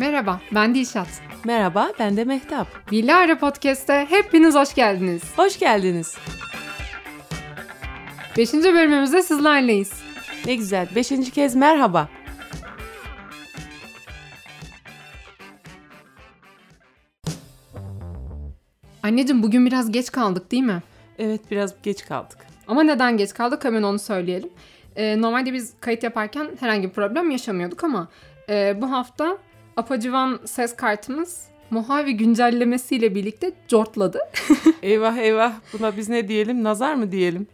Merhaba, ben Dilşat. Merhaba, ben de Mehtap. Bilara Podcast'te hepiniz hoş geldiniz. Hoş geldiniz. Beşinci bölümümüzde sizlerleyiz. Ne güzel, beşinci kez merhaba. Anneciğim bugün biraz geç kaldık değil mi? Evet, biraz geç kaldık. Ama neden geç kaldık hemen onu söyleyelim. Ee, normalde biz kayıt yaparken herhangi bir problem yaşamıyorduk ama e, bu hafta Apacivan ses kartımız Mojave güncellemesiyle birlikte cortladı. eyvah eyvah buna biz ne diyelim nazar mı diyelim?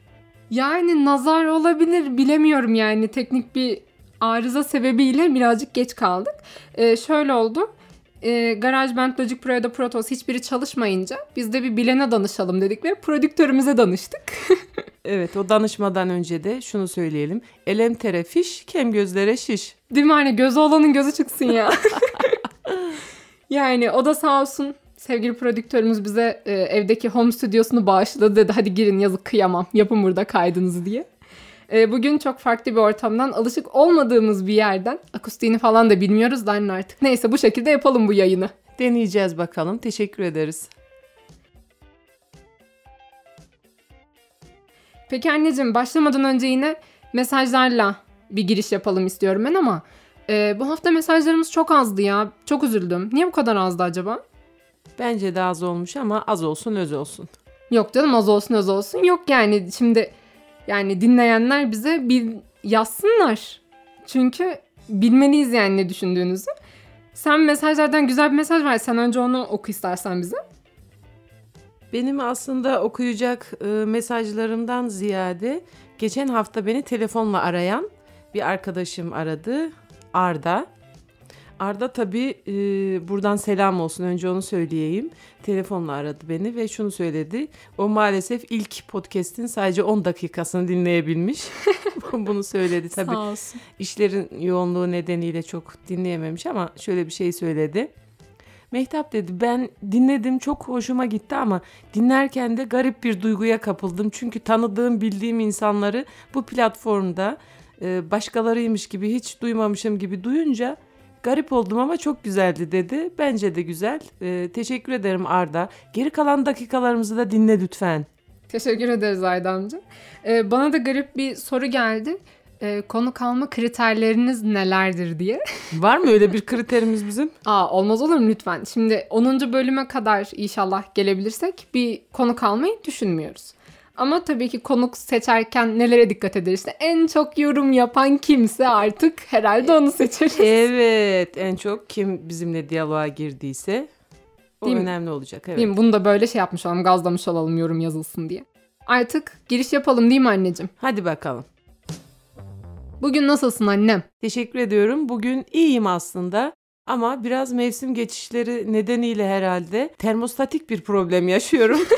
Yani nazar olabilir bilemiyorum yani teknik bir arıza sebebiyle birazcık geç kaldık. Ee, şöyle oldu. Ee, GarageBand, Logic Pro ya da Protos hiçbiri çalışmayınca biz de bir bilene danışalım dedik ve prodüktörümüze danıştık. evet o danışmadan önce de şunu söyleyelim. Elemtere fiş, kem gözlere şiş. Değil mi hani gözü olanın gözü çıksın ya. yani o da sağ olsun sevgili prodüktörümüz bize e, evdeki home stüdyosunu bağışladı dedi. Hadi girin yazık kıyamam yapın burada kaydınızı diye. E, bugün çok farklı bir ortamdan alışık olmadığımız bir yerden akustiğini falan da bilmiyoruz da artık. Neyse bu şekilde yapalım bu yayını. Deneyeceğiz bakalım. Teşekkür ederiz. Peki anneciğim başlamadan önce yine mesajlarla bir giriş yapalım istiyorum ben ama e, bu hafta mesajlarımız çok azdı ya. Çok üzüldüm. Niye bu kadar azdı acaba? Bence de az olmuş ama az olsun öz olsun. Yok canım az olsun öz olsun. Yok yani şimdi yani dinleyenler bize bir yazsınlar. Çünkü bilmeliyiz yani ne düşündüğünüzü. Sen mesajlardan güzel bir mesaj var. Sen önce onu oku istersen bize. Benim aslında okuyacak e, mesajlarımdan ziyade geçen hafta beni telefonla arayan bir arkadaşım aradı. Arda. Arda tabii e, buradan selam olsun önce onu söyleyeyim. Telefonla aradı beni ve şunu söyledi. O maalesef ilk podcast'in sadece 10 dakikasını dinleyebilmiş. Bunu söyledi tabii. Sağ olsun. İşlerin yoğunluğu nedeniyle çok dinleyememiş ama şöyle bir şey söyledi. Mehtap dedi ben dinledim çok hoşuma gitti ama dinlerken de garip bir duyguya kapıldım. Çünkü tanıdığım bildiğim insanları bu platformda e, başkalarıymış gibi hiç duymamışım gibi duyunca garip oldum ama çok güzeldi dedi. Bence de güzel. E, teşekkür ederim Arda. Geri kalan dakikalarımızı da dinle lütfen. Teşekkür ederiz Ayda amca. Ee, bana da garip bir soru geldi. Ee, konu kalma kriterleriniz nelerdir diye. Var mı öyle bir kriterimiz bizim? Aa olmaz olur mu lütfen. Şimdi 10. bölüme kadar inşallah gelebilirsek bir konu kalmayı düşünmüyoruz. Ama tabii ki konuk seçerken nelere dikkat ederiz? İşte en çok yorum yapan kimse artık herhalde onu seçeriz. Evet, en çok kim bizimle diyaloğa girdiyse o Değil önemli mi? olacak. Evet. Değil mi? Bunu da böyle şey yapmış olalım, gazlamış olalım yorum yazılsın diye. Artık giriş yapalım değil mi anneciğim? Hadi bakalım. Bugün nasılsın annem? Teşekkür ediyorum. Bugün iyiyim aslında. Ama biraz mevsim geçişleri nedeniyle herhalde termostatik bir problem yaşıyorum.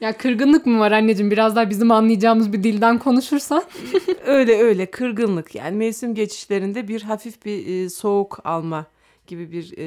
Ya kırgınlık mı var anneciğim? Biraz daha bizim anlayacağımız bir dilden konuşursan. öyle öyle kırgınlık. Yani mevsim geçişlerinde bir hafif bir e, soğuk alma gibi bir e,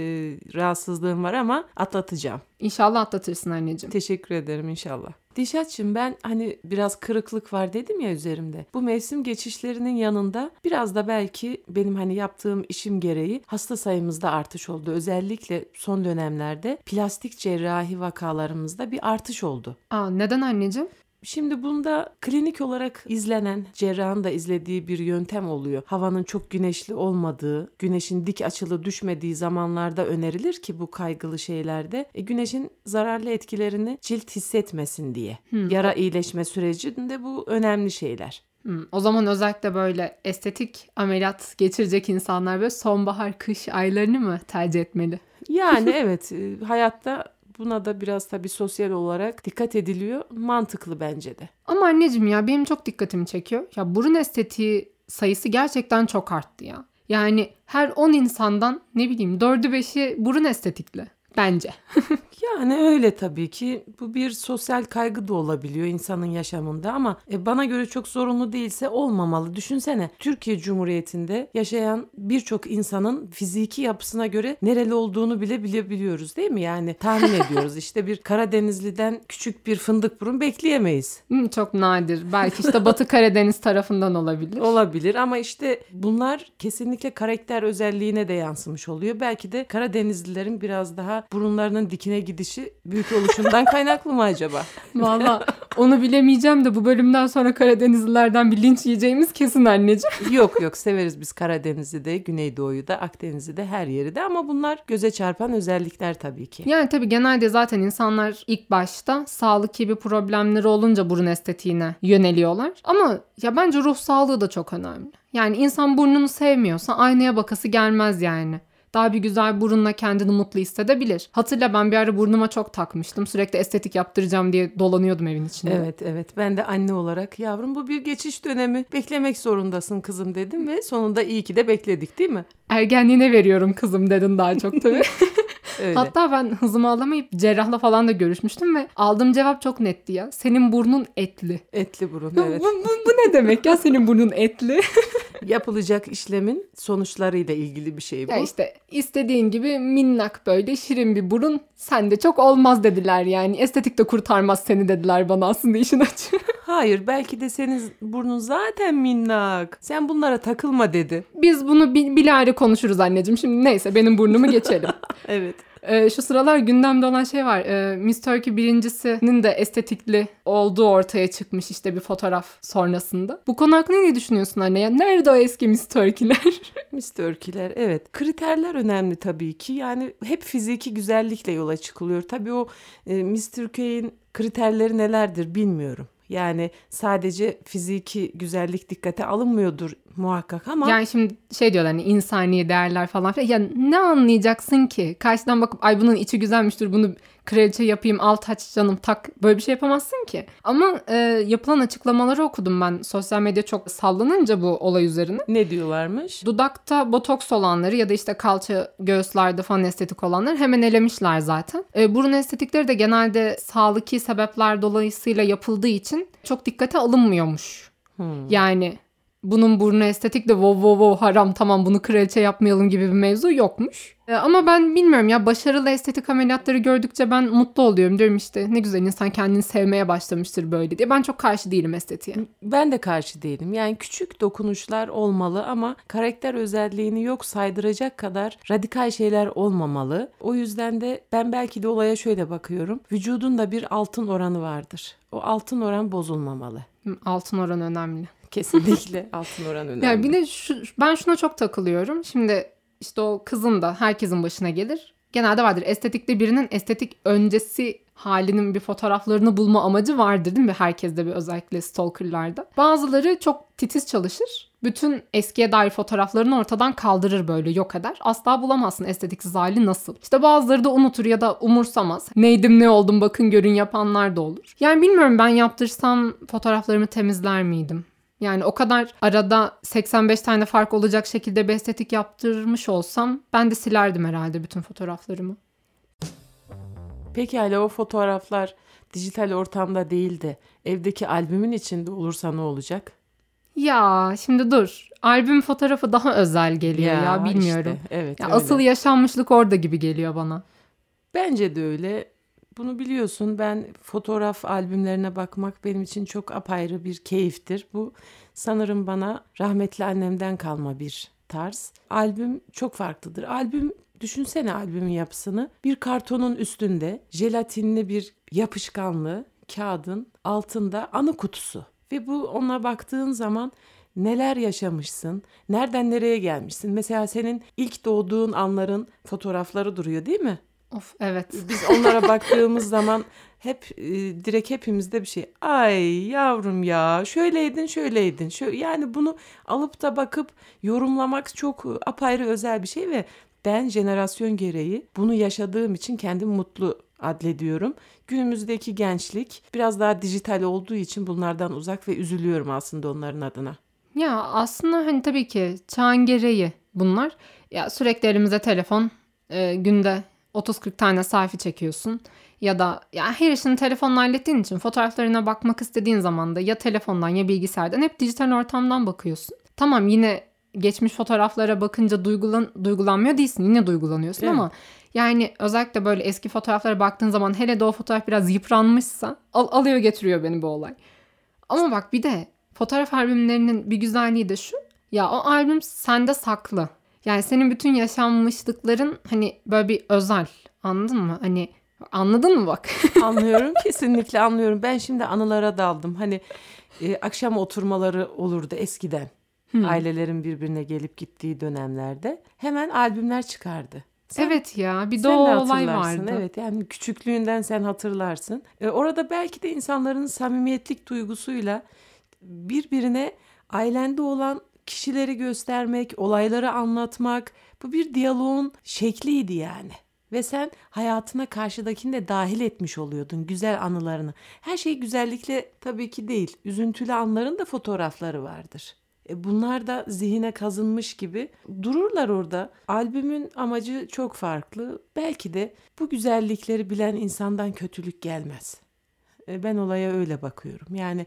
rahatsızlığım var ama atlatacağım. İnşallah atlatırsın anneciğim. Teşekkür ederim inşallah. Dişatçım ben hani biraz kırıklık var dedim ya üzerimde. Bu mevsim geçişlerinin yanında biraz da belki benim hani yaptığım işim gereği hasta sayımızda artış oldu. Özellikle son dönemlerde plastik cerrahi vakalarımızda bir artış oldu. Aa neden anneciğim? Şimdi bunda klinik olarak izlenen, cerrahın da izlediği bir yöntem oluyor. Havanın çok güneşli olmadığı, güneşin dik açılı düşmediği zamanlarda önerilir ki bu kaygılı şeylerde e, güneşin zararlı etkilerini cilt hissetmesin diye. Hmm. Yara iyileşme sürecinde bu önemli şeyler. Hmm, o zaman özellikle böyle estetik ameliyat geçirecek insanlar böyle sonbahar kış aylarını mı tercih etmeli? Yani evet e, hayatta Buna da biraz tabii sosyal olarak dikkat ediliyor. Mantıklı bence de. Ama anneciğim ya benim çok dikkatimi çekiyor. Ya burun estetiği sayısı gerçekten çok arttı ya. Yani her 10 insandan ne bileyim 4'ü 5'i burun estetikli. Bence. Yani öyle tabii ki. Bu bir sosyal kaygı da olabiliyor insanın yaşamında ama e, bana göre çok zorunlu değilse olmamalı. Düşünsene Türkiye Cumhuriyeti'nde yaşayan birçok insanın fiziki yapısına göre nereli olduğunu bile bilebiliyoruz değil mi? Yani tahmin ediyoruz. İşte bir Karadenizliden küçük bir fındık burun bekleyemeyiz. Hmm, çok nadir. Belki işte Batı Karadeniz tarafından olabilir. Olabilir ama işte bunlar kesinlikle karakter özelliğine de yansımış oluyor. Belki de Karadenizlilerin biraz daha burunlarının dikine gidişi büyük oluşundan kaynaklı mı acaba? Valla onu bilemeyeceğim de bu bölümden sonra Karadenizlilerden bir linç yiyeceğimiz kesin anneciğim. yok yok severiz biz Karadeniz'i de, Güneydoğu'yu da, Akdeniz'i de her yeri de ama bunlar göze çarpan özellikler tabii ki. Yani tabii genelde zaten insanlar ilk başta sağlık gibi problemleri olunca burun estetiğine yöneliyorlar. Ama ya bence ruh sağlığı da çok önemli. Yani insan burnunu sevmiyorsa aynaya bakası gelmez yani daha bir güzel burunla kendini mutlu hissedebilir. Hatırla ben bir ara burnuma çok takmıştım. Sürekli estetik yaptıracağım diye dolanıyordum evin içinde. Evet evet ben de anne olarak yavrum bu bir geçiş dönemi beklemek zorundasın kızım dedim ve sonunda iyi ki de bekledik değil mi? Ergenliğine veriyorum kızım dedin daha çok tabii. Öyle. Hatta ben hızımı alamayıp cerrahla falan da görüşmüştüm ve aldığım cevap çok netti ya. Senin burnun etli. Etli burun evet. bu, bu, bu ne demek ya senin burnun etli? Yapılacak işlemin sonuçlarıyla ilgili bir şey bu. Ya işte istediğin gibi minnak böyle şirin bir burun sende çok olmaz dediler yani. Estetik de kurtarmaz seni dediler bana aslında işin açığı. Hayır belki de senin burnun zaten minnak. Sen bunlara takılma dedi. Biz bunu bil bilare konuşuruz anneciğim. Şimdi neyse benim burnumu geçelim. evet. Ee, şu sıralar gündemde olan şey var. Ee, Miss Turkey birincisinin de estetikli olduğu ortaya çıkmış işte bir fotoğraf sonrasında. Bu konu hakkında ne düşünüyorsun anne? Ya nerede o eski Miss Turkey'ler? Miss Turkey'ler evet. Kriterler önemli tabii ki. Yani hep fiziki güzellikle yola çıkılıyor. Tabii o e, Miss Turkey'in kriterleri nelerdir bilmiyorum. Yani sadece fiziki güzellik dikkate alınmıyordur muhakkak ama. Yani şimdi şey diyorlar hani insani değerler falan filan. Ya ne anlayacaksın ki? Karşıdan bakıp ay bunun içi güzelmiştir bunu kraliçe yapayım al taç canım tak böyle bir şey yapamazsın ki. Ama e, yapılan açıklamaları okudum ben sosyal medya çok sallanınca bu olay üzerine. Ne diyorlarmış? Dudakta botoks olanları ya da işte kalça göğüslerde falan estetik olanları hemen elemişler zaten. E, burun estetikleri de genelde sağlıki sebepler dolayısıyla yapıldığı için çok dikkate alınmıyormuş. Hmm. Yani bunun burnu estetik de wow wow wow haram tamam bunu kraliçe yapmayalım gibi bir mevzu yokmuş. Ee, ama ben bilmiyorum ya başarılı estetik ameliyatları gördükçe ben mutlu oluyorum. Diyorum işte ne güzel insan kendini sevmeye başlamıştır böyle diye. Ben çok karşı değilim estetiğe. Ben de karşı değilim. Yani küçük dokunuşlar olmalı ama karakter özelliğini yok saydıracak kadar radikal şeyler olmamalı. O yüzden de ben belki de olaya şöyle bakıyorum. Vücudun da bir altın oranı vardır. O altın oran bozulmamalı. Altın oran önemli. Kesinlikle altın oran önemli. Yani bir de şu, ben şuna çok takılıyorum. Şimdi işte o kızın da herkesin başına gelir. Genelde vardır estetikte birinin estetik öncesi halinin bir fotoğraflarını bulma amacı vardır değil mi? Herkeste bir özellikle stalkerlarda. Bazıları çok titiz çalışır. Bütün eskiye dair fotoğraflarını ortadan kaldırır böyle yok eder. Asla bulamazsın estetiksiz hali nasıl. İşte bazıları da unutur ya da umursamaz. Neydim ne oldum bakın görün yapanlar da olur. Yani bilmiyorum ben yaptırsam fotoğraflarımı temizler miydim? Yani o kadar arada 85 tane fark olacak şekilde bir estetik yaptırmış olsam ben de silerdim herhalde bütün fotoğraflarımı. Peki hala o fotoğraflar dijital ortamda değil de evdeki albümün içinde olursa ne olacak? Ya şimdi dur. Albüm fotoğrafı daha özel geliyor ya, ya bilmiyorum. Işte, evet. Ya asıl yaşanmışlık orada gibi geliyor bana. Bence de öyle. Bunu biliyorsun ben fotoğraf albümlerine bakmak benim için çok apayrı bir keyiftir. Bu sanırım bana rahmetli annemden kalma bir tarz. Albüm çok farklıdır. Albüm düşünsene albümün yapısını. Bir kartonun üstünde jelatinli bir yapışkanlı kağıdın altında anı kutusu. Ve bu ona baktığın zaman neler yaşamışsın, nereden nereye gelmişsin. Mesela senin ilk doğduğun anların fotoğrafları duruyor değil mi? Of evet. Biz onlara baktığımız zaman hep e, direkt hepimizde bir şey. Ay yavrum ya şöyleydin şöyleydin. Şöyle, yani bunu alıp da bakıp yorumlamak çok apayrı özel bir şey ve ben jenerasyon gereği bunu yaşadığım için kendimi mutlu adlediyorum. Günümüzdeki gençlik biraz daha dijital olduğu için bunlardan uzak ve üzülüyorum aslında onların adına. Ya aslında hani tabii ki çağın gereği bunlar. Ya sürekli elimize telefon, e, günde 30-40 tane selfie çekiyorsun. Ya da ya her işini telefonla hallettiğin için fotoğraflarına bakmak istediğin zaman da ya telefondan ya bilgisayardan hep dijital ortamdan bakıyorsun. Tamam yine geçmiş fotoğraflara bakınca duygulan, duygulanmıyor değilsin. Yine duygulanıyorsun Evet. ama yani özellikle böyle eski fotoğraflara baktığın zaman hele de o fotoğraf biraz yıpranmışsa al, alıyor getiriyor beni bu olay. Ama bak bir de fotoğraf albümlerinin bir güzelliği de şu. Ya o albüm sende saklı. Yani senin bütün yaşanmışlıkların hani böyle bir özel. Anladın mı? Hani anladın mı bak? Anlıyorum kesinlikle anlıyorum. Ben şimdi anılara daldım. Hani e, akşam oturmaları olurdu eskiden. Ailelerin birbirine gelip gittiği dönemlerde hemen albümler çıkardı. Sen- evet ya bir de olay vardı. Evet yani küçüklüğünden sen hatırlarsın. E, orada belki de insanların samimiyetlik duygusuyla birbirine ailende olan kişileri göstermek, olayları anlatmak bu bir diyaloğun şekliydi yani. Ve sen hayatına karşıdakini de dahil etmiş oluyordun güzel anılarını. Her şey güzellikle tabii ki değil. Üzüntülü anların da fotoğrafları vardır. E bunlar da zihine kazınmış gibi dururlar orada. Albümün amacı çok farklı. Belki de bu güzellikleri bilen insandan kötülük gelmez. E ben olaya öyle bakıyorum. Yani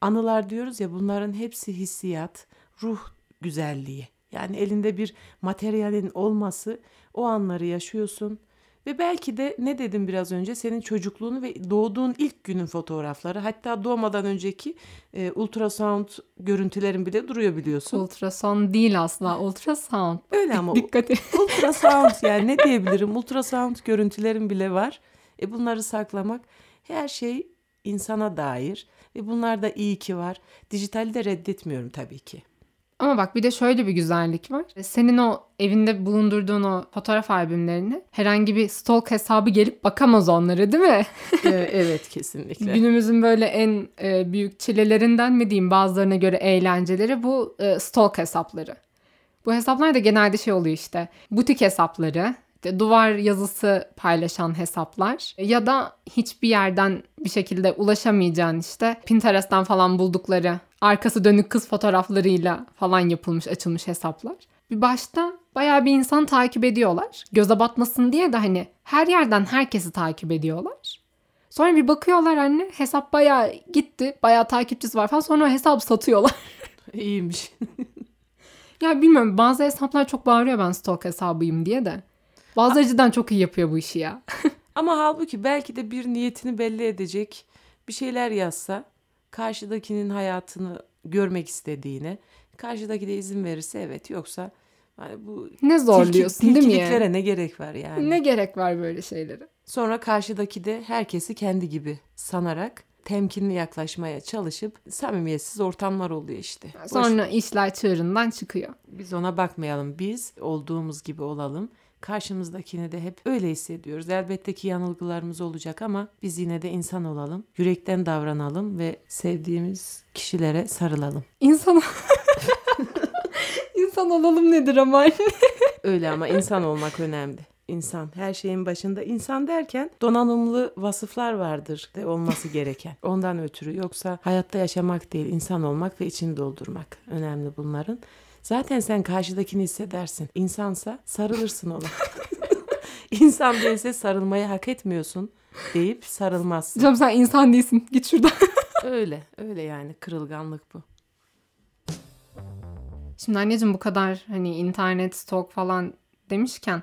anılar diyoruz ya bunların hepsi hissiyat, ruh güzelliği. Yani elinde bir materyalin olması o anları yaşıyorsun. Ve belki de ne dedim biraz önce senin çocukluğunu ve doğduğun ilk günün fotoğrafları hatta doğmadan önceki e, ultrasound görüntülerin bile duruyor biliyorsun. Ultrason değil asla. Ultrasound. Öyle ama Dikkat et. ultrasound yani ne diyebilirim ultrasound görüntülerin bile var. E bunları saklamak her şey insana dair ve bunlar da iyi ki var. Dijitali de reddetmiyorum tabii ki. Ama bak bir de şöyle bir güzellik var. Senin o evinde bulundurduğun o fotoğraf albümlerini herhangi bir stalk hesabı gelip bakamaz onları değil mi? E, evet kesinlikle. Günümüzün böyle en e, büyük çilelerinden mi diyeyim bazılarına göre eğlenceleri bu e, stalk hesapları. Bu hesaplar da genelde şey oluyor işte butik hesapları, duvar yazısı paylaşan hesaplar ya da hiçbir yerden bir şekilde ulaşamayacağın işte Pinterest'ten falan buldukları arkası dönük kız fotoğraflarıyla falan yapılmış açılmış hesaplar. Bir başta bayağı bir insan takip ediyorlar. Göze batmasın diye de hani her yerden herkesi takip ediyorlar. Sonra bir bakıyorlar anne hesap bayağı gitti. Bayağı takipçisi var falan. Sonra o hesabı satıyorlar. İyiymiş. ya bilmiyorum bazı hesaplar çok bağırıyor ben stalk hesabıyım diye de. Bazıları cidden çok iyi yapıyor bu işi ya. Ama halbuki belki de bir niyetini belli edecek bir şeyler yazsa karşıdakinin hayatını görmek istediğine karşıdaki de izin verirse evet yoksa hani bu Ne zorluyorsun tilki- değil mi tilkiliklere yani? ne gerek var yani. Ne gerek var böyle şeylere? Sonra karşıdaki de herkesi kendi gibi sanarak temkinli yaklaşmaya çalışıp samimiyetsiz ortamlar oluyor işte. Boş- Sonra işler çığırından çıkıyor. biz ona bakmayalım. Biz olduğumuz gibi olalım. Karşımızdakini de hep öyle hissediyoruz. Elbette ki yanılgılarımız olacak ama biz yine de insan olalım. Yürekten davranalım ve sevdiğimiz kişilere sarılalım. İnsan... İnsan olalım nedir ama anne? Öyle ama insan olmak önemli. İnsan her şeyin başında insan derken donanımlı vasıflar vardır de olması gereken. Ondan ötürü yoksa hayatta yaşamak değil insan olmak ve içini doldurmak önemli bunların. Zaten sen karşıdakini hissedersin. İnsansa sarılırsın ona. İnsan değilse sarılmayı hak etmiyorsun deyip sarılmazsın. Canım sen insan değilsin. Git şuradan. Öyle öyle yani kırılganlık bu. Şimdi anneciğim bu kadar hani internet stalk falan demişken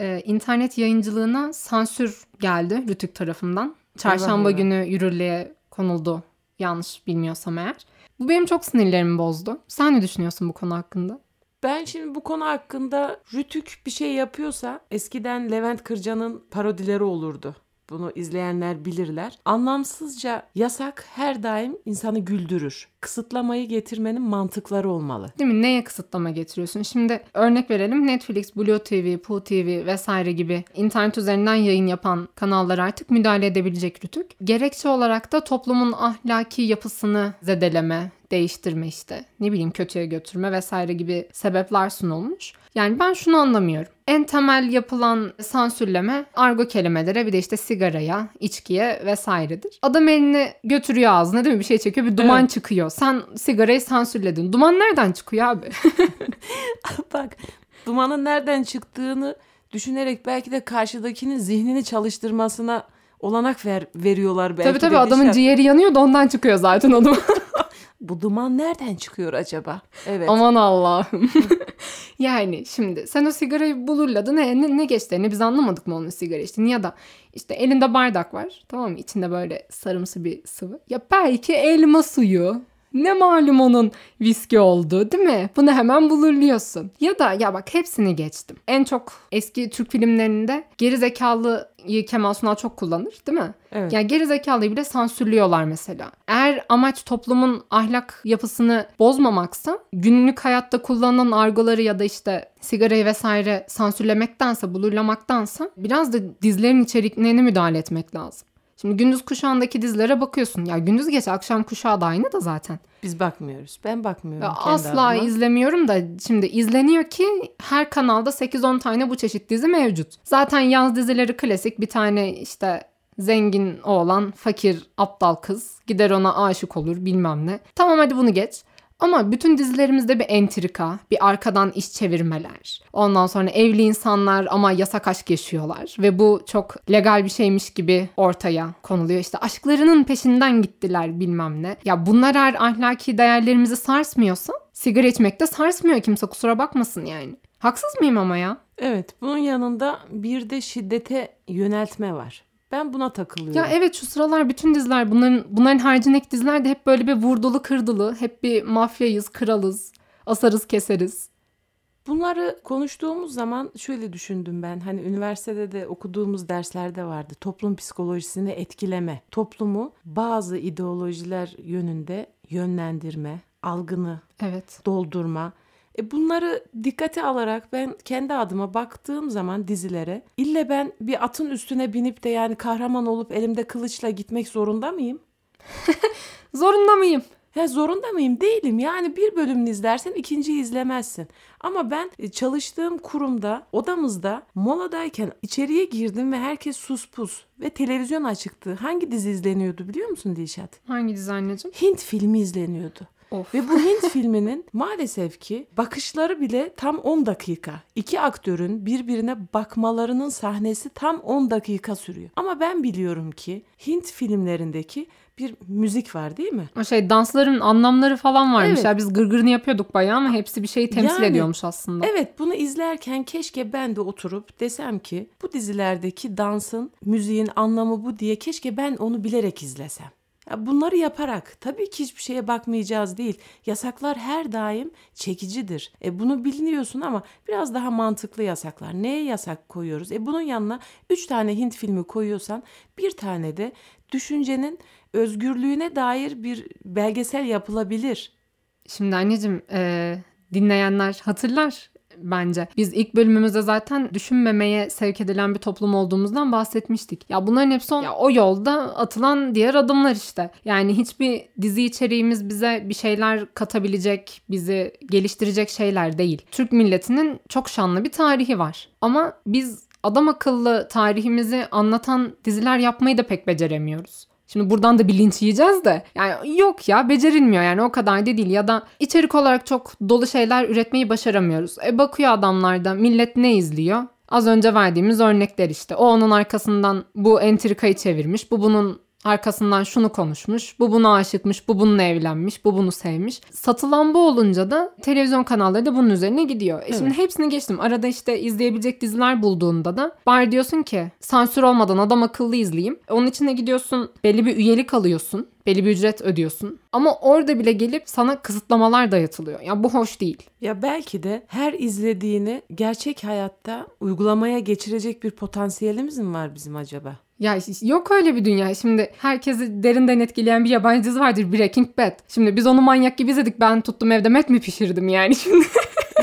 e, internet yayıncılığına sansür geldi Rütük tarafından. Çarşamba günü yürürlüğe konuldu yanlış bilmiyorsam eğer. Bu benim çok sinirlerimi bozdu. Sen ne düşünüyorsun bu konu hakkında? Ben şimdi bu konu hakkında Rütük bir şey yapıyorsa eskiden Levent Kırca'nın parodileri olurdu. Bunu izleyenler bilirler. Anlamsızca yasak her daim insanı güldürür. Kısıtlamayı getirmenin mantıkları olmalı. Değil mi? Neye kısıtlama getiriyorsun? Şimdi örnek verelim. Netflix, Blue TV, Poo TV vesaire gibi internet üzerinden yayın yapan kanallar artık müdahale edebilecek Rütük. Gerekçe olarak da toplumun ahlaki yapısını zedeleme, değiştirme işte ne bileyim kötüye götürme vesaire gibi sebepler sunulmuş. Yani ben şunu anlamıyorum. En temel yapılan sansürleme argo kelimelere bir de işte sigaraya, içkiye vesairedir. Adam elini götürüyor ağzına değil mi bir şey çekiyor bir duman Evet. çıkıyor. Sen sigarayı sansürledin. Duman nereden çıkıyor abi? Bak dumanın nereden çıktığını düşünerek belki de karşıdakinin zihnini çalıştırmasına olanak ver, veriyorlar belki tabii tabii adamın Dişat. ciğeri yanıyor da ondan çıkıyor zaten o duman. Bu duman nereden çıkıyor acaba? Evet. Aman Allah'ım. yani şimdi sen o sigarayı bulurladın. Ne, ne, ne geçtiğini biz anlamadık mı onun sigara içtiğini ya da işte elinde bardak var. Tamam mı? İçinde böyle sarımsı bir sıvı. Ya belki elma suyu. Ne malum onun viski oldu değil mi? Bunu hemen bulurluyorsun. Ya da ya bak hepsini geçtim. En çok eski Türk filmlerinde geri zekalıyı Kemal Sunal çok kullanır değil mi? Evet. Yani geri zekalıyı bile sansürlüyorlar mesela. Eğer amaç toplumun ahlak yapısını bozmamaksa günlük hayatta kullanılan argoları ya da işte sigarayı vesaire sansürlemektense, bulurlamaktansa biraz da dizilerin içeriklerine müdahale etmek lazım. Şimdi gündüz kuşağındaki dizilere bakıyorsun. Ya gündüz gece akşam kuşağı da aynı da zaten. Biz bakmıyoruz. Ben bakmıyorum Ya asla adıma. izlemiyorum da şimdi izleniyor ki her kanalda 8-10 tane bu çeşit dizi mevcut. Zaten yaz dizileri klasik bir tane işte zengin oğlan, fakir, aptal kız gider ona aşık olur bilmem ne. Tamam hadi bunu geç. Ama bütün dizilerimizde bir entrika, bir arkadan iş çevirmeler. Ondan sonra evli insanlar ama yasak aşk yaşıyorlar. Ve bu çok legal bir şeymiş gibi ortaya konuluyor. İşte aşklarının peşinden gittiler bilmem ne. Ya bunlar eğer ahlaki değerlerimizi sarsmıyorsa sigara içmek de sarsmıyor kimse kusura bakmasın yani. Haksız mıyım ama ya? Evet. Bunun yanında bir de şiddete yöneltme var. Ben buna takılıyorum. Ya evet şu sıralar bütün diziler bunların bunların haricindeki diziler de hep böyle bir vurdulu kırdılı. Hep bir mafyayız, kralız, asarız keseriz. Bunları konuştuğumuz zaman şöyle düşündüm ben. Hani üniversitede de okuduğumuz derslerde vardı. Toplum psikolojisini etkileme. Toplumu bazı ideolojiler yönünde yönlendirme, algını Evet. doldurma. E bunları dikkate alarak ben kendi adıma baktığım zaman dizilere ille ben bir atın üstüne binip de yani kahraman olup elimde kılıçla gitmek zorunda mıyım? Zorunda mıyım? Ya zorunda mıyım? Değilim. Yani bir bölümünü izlersen ikinciyi izlemezsin. Ama ben e, çalıştığım kurumda, odamızda moladayken içeriye girdim ve herkes sus pus ve televizyon açıktı. Hangi dizi izleniyordu biliyor musun Dilşat? Hangi dizi anneciğim? Hint filmi izleniyordu. Of. Ve bu Hint filminin maalesef ki bakışları bile tam 10 dakika. İki aktörün birbirine bakmalarının sahnesi tam 10 dakika sürüyor. Ama ben biliyorum ki Hint filmlerindeki bir müzik var değil mi? O şey dansların anlamları falan varmış. Evet. Ya biz gırgırını yapıyorduk bayağı ama hepsi bir şeyi temsil Yani- ediyormuş aslında. Evet bunu izlerken keşke ben de oturup desem ki bu dizilerdeki dansın, müziğin anlamı bu diye keşke ben onu bilerek izlesem. Bunları yaparak tabii ki hiçbir şeye bakmayacağız değil. Yasaklar her daim çekicidir. E bunu biliniyorsun ama biraz daha mantıklı yasaklar. Neye yasak koyuyoruz? E bunun yanına 3 tane Hint filmi koyuyorsan bir tane de düşüncenin özgürlüğüne dair bir belgesel yapılabilir. Şimdi anneciğim e, dinleyenler hatırlar bence. Biz ilk bölümümüzde zaten düşünmemeye sevk edilen bir toplum olduğumuzdan bahsetmiştik. Ya bunların hepsi o, ya o yolda atılan diğer adımlar işte. Yani hiçbir dizi içeriğimiz bize bir şeyler katabilecek, bizi geliştirecek şeyler değil. Türk milletinin çok şanlı bir tarihi var. Ama biz adam akıllı tarihimizi anlatan diziler yapmayı da pek beceremiyoruz. Şimdi buradan da bir linç yiyeceğiz de. Yani yok ya becerilmiyor yani o kadar da değil. Ya da içerik olarak çok dolu şeyler üretmeyi başaramıyoruz. E bakıyor adamlar da millet ne izliyor? Az önce verdiğimiz örnekler işte. O onun arkasından bu entrikayı çevirmiş. Bu bunun arkasından şunu konuşmuş. Bu buna aşıkmış. Bu bununla evlenmiş. Bu bunu sevmiş. Satılan bu olunca da televizyon kanalları da bunun üzerine gidiyor. E şimdi hepsini geçtim. Arada işte izleyebilecek diziler bulduğunda da bari diyorsun ki sansür olmadan adam akıllı izleyeyim. Onun için de gidiyorsun belli bir üyelik alıyorsun. Belli bir ücret ödüyorsun. Ama orada bile gelip sana kısıtlamalar dayatılıyor. Ya bu hoş değil. Ya belki de her izlediğini gerçek hayatta uygulamaya geçirecek bir potansiyelimiz mi var bizim acaba? Ya yok öyle bir dünya. Şimdi herkesi derinden etkileyen bir yabancı dizi vardır Breaking Bad. Şimdi biz onu manyak gibi izledik. Ben tuttum evde met mi pişirdim yani şimdi.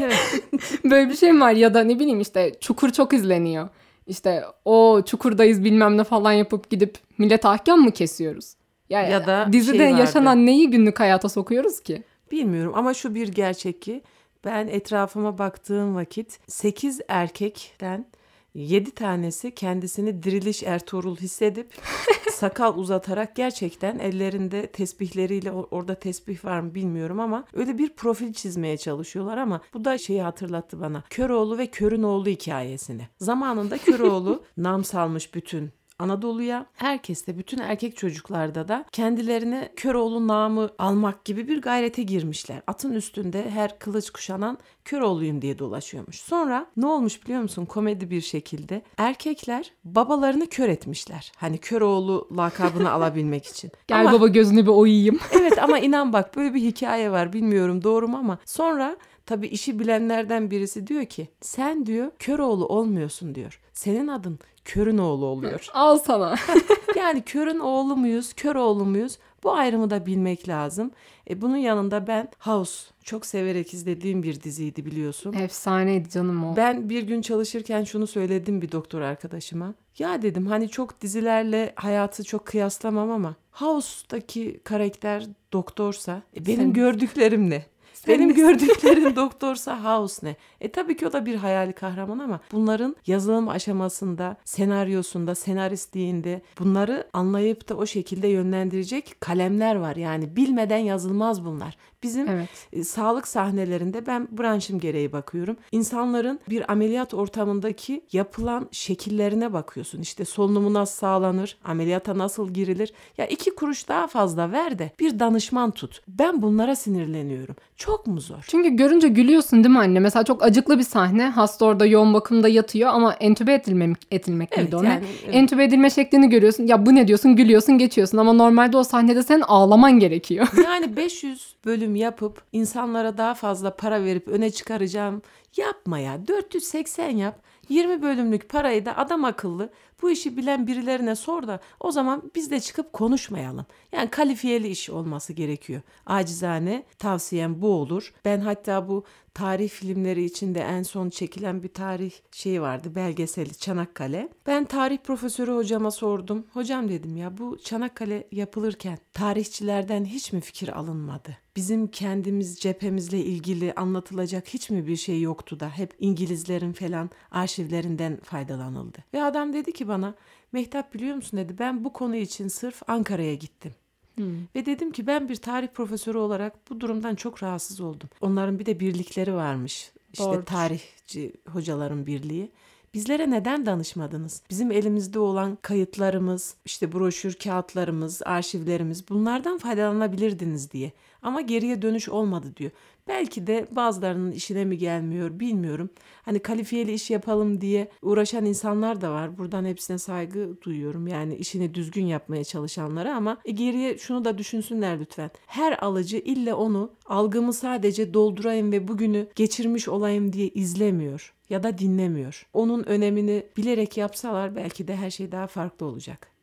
Evet. Böyle bir şey mi var ya da ne bileyim işte Çukur çok izleniyor. İşte o Çukur'dayız bilmem ne falan yapıp gidip millet ahkam mı kesiyoruz? Ya, Ya da dizide şey vardı. yaşanan neyi günlük hayata sokuyoruz ki? Bilmiyorum ama şu bir gerçek ki ben etrafıma baktığım vakit 8 erkekten 7 tanesi kendisini diriliş Ertuğrul hissedip sakal uzatarak gerçekten ellerinde tesbihleriyle orada tesbih var mı bilmiyorum ama öyle bir profil çizmeye çalışıyorlar ama bu da şeyi hatırlattı bana. Köroğlu ve Körün oğlu hikayesini. Zamanında Köroğlu nam salmış bütün Anadolu'ya herkes de bütün erkek çocuklarda da kendilerine Köroğlu namı almak gibi bir gayrete girmişler. Atın üstünde her kılıç kuşanan Köroğluyum diye dolaşıyormuş. Sonra ne olmuş biliyor musun komedi bir şekilde erkekler babalarını kör etmişler. Hani Köroğlu lakabını alabilmek için. Gel ama, baba gözünü bir oyayım. evet ama inan bak böyle bir hikaye var bilmiyorum doğru mu ama sonra Tabii işi bilenlerden birisi diyor ki sen diyor Köroğlu olmuyorsun diyor. Senin adın körün oğlu oluyor. Al sana. yani körün oğlu muyuz, kör oğlu muyuz? Bu ayrımı da bilmek lazım. E, bunun yanında ben House çok severek izlediğim bir diziydi biliyorsun. Efsaneydi canım o. Ben bir gün çalışırken şunu söyledim bir doktor arkadaşıma. Ya dedim hani çok dizilerle hayatı çok kıyaslamam ama House'daki karakter doktorsa e, benim Sen... gördüklerim ne? Benim gördüklerim Doktorsa House ne? E tabii ki o da bir hayali kahraman ama bunların yazılım aşamasında, senaryosunda, senaristliğinde bunları anlayıp da o şekilde yönlendirecek kalemler var. Yani bilmeden yazılmaz bunlar. Bizim evet. e, sağlık sahnelerinde ben branşım gereği bakıyorum. İnsanların bir ameliyat ortamındaki yapılan şekillerine bakıyorsun. İşte solunumu nasıl sağlanır, ameliyata nasıl girilir. Ya iki kuruş daha fazla ver de bir danışman tut. Ben bunlara sinirleniyorum. Çok mu zor? Çünkü görünce gülüyorsun değil mi anne? Mesela çok acıklı bir sahne. Hasta orada yoğun bakımda yatıyor ama entübe edilmek, edilmek evet, miydi ona? Yani, evet. Entübe edilme şeklini görüyorsun. Ya bu ne diyorsun? Gülüyorsun, geçiyorsun ama normalde o sahnede sen ağlaman gerekiyor. Yani 500 bölüm yapıp insanlara daha fazla para verip öne çıkaracağım yapma ya. 480 yap. 20 bölümlük parayı da adam akıllı bu işi bilen birilerine sor da o zaman biz de çıkıp konuşmayalım. Yani kalifiyeli iş olması gerekiyor. Acizane tavsiyem bu olur. Ben hatta bu tarih filmleri içinde en son çekilen bir tarih şeyi vardı belgeseli Çanakkale. Ben tarih profesörü hocama sordum. Hocam dedim ya bu Çanakkale yapılırken tarihçilerden hiç mi fikir alınmadı? Bizim kendimiz cephemizle ilgili anlatılacak hiç mi bir şey yoktu da hep İngilizlerin falan arşivlerinden faydalanıldı. Ve adam dedi ki bana Mehtap biliyor musun dedi ben bu konu için sırf Ankara'ya gittim. Hmm. Ve dedim ki ben bir tarih profesörü olarak bu durumdan çok rahatsız oldum. Onların bir de birlikleri varmış. İşte Doğru. tarihçi hocaların birliği. Bizlere neden danışmadınız? Bizim elimizde olan kayıtlarımız, işte broşür kağıtlarımız, arşivlerimiz bunlardan faydalanabilirdiniz diye. Ama geriye dönüş olmadı diyor. Belki de bazılarının işine mi gelmiyor bilmiyorum. Hani kalifiyeli iş yapalım diye uğraşan insanlar da var. Buradan hepsine saygı duyuyorum. Yani işini düzgün yapmaya çalışanlara ama e, geriye şunu da düşünsünler lütfen. Her alıcı ille onu algımı sadece doldurayım ve bugünü geçirmiş olayım diye izlemiyor ya da dinlemiyor. Onun önemini bilerek yapsalar belki de her şey daha farklı olacak.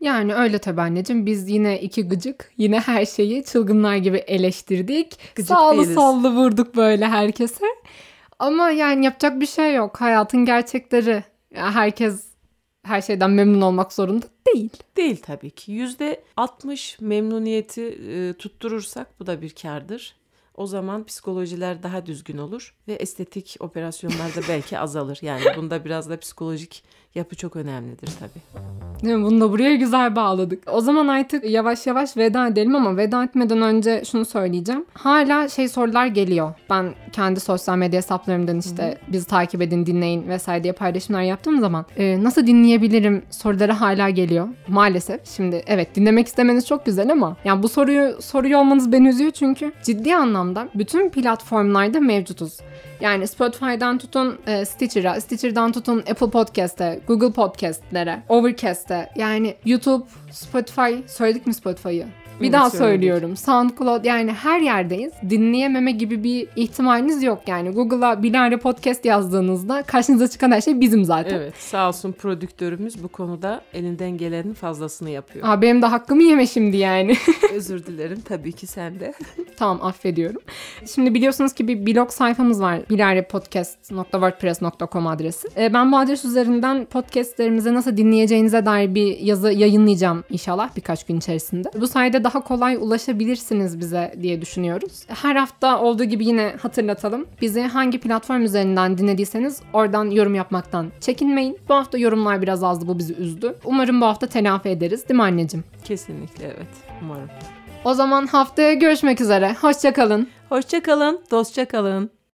Yani öyle tabii anneciğim. Biz yine iki gıcık. Yine her şeyi çılgınlar gibi eleştirdik. Gıcık Sağlı değiliz. sollu vurduk böyle herkese. Ama yani yapacak bir şey yok. Hayatın gerçekleri. Yani herkes her şeyden memnun olmak zorunda değil. Değil tabii ki. Yüzde 60 memnuniyeti e, tutturursak bu da bir kardır. O zaman psikolojiler daha düzgün olur ve estetik operasyonlar da belki azalır. Yani bunda biraz da psikolojik yapı çok önemlidir tabii. Mi? Bunu da buraya güzel bağladık. O zaman artık yavaş yavaş veda edelim ama veda etmeden önce şunu söyleyeceğim. Hala şey sorular geliyor. Ben kendi sosyal medya hesaplarımdan işte Hı-hı. bizi takip edin, dinleyin vesaire diye paylaşımlar yaptığım zaman e, nasıl dinleyebilirim soruları hala geliyor. Maalesef. Şimdi evet dinlemek istemeniz çok güzel ama yani bu soruyu soruyor olmanız beni üzüyor çünkü ciddi anlamda bütün platformlarda mevcutuz. Yani Spotify'dan tutun e, Stitcher'a, Stitcher'dan tutun Apple Podcast'e, Google Podcast'lere, Overcast'e. Yani YouTube, Spotify, söyledik mi Spotify'ı? Bir daha söylüyorum. SoundCloud yani her yerdeyiz. Dinleyememe gibi bir ihtimaliniz yok yani. Google'a Bilare Podcast yazdığınızda karşınıza çıkan her şey bizim zaten. Evet sağ olsun prodüktörümüz bu konuda elinden gelenin fazlasını yapıyor. Aa, benim de hakkımı yeme şimdi yani. Özür dilerim tabii ki sen de. tamam affediyorum. Şimdi biliyorsunuz ki bir blog sayfamız var. bilarepodcast.wordpress.com adresi. Ee, ben bu adres üzerinden podcastlerimize nasıl dinleyeceğinize dair bir yazı yayınlayacağım inşallah birkaç gün içerisinde. Bu sayede daha kolay ulaşabilirsiniz bize diye düşünüyoruz. Her hafta olduğu gibi yine hatırlatalım. Bizi hangi platform üzerinden dinlediyseniz oradan yorum yapmaktan çekinmeyin. Bu hafta yorumlar biraz azdı bu bizi üzdü. Umarım bu hafta telafi ederiz değil mi anneciğim? Kesinlikle evet. Umarım. O zaman haftaya görüşmek üzere. Hoşçakalın. Hoşça kalın, dostça kalın.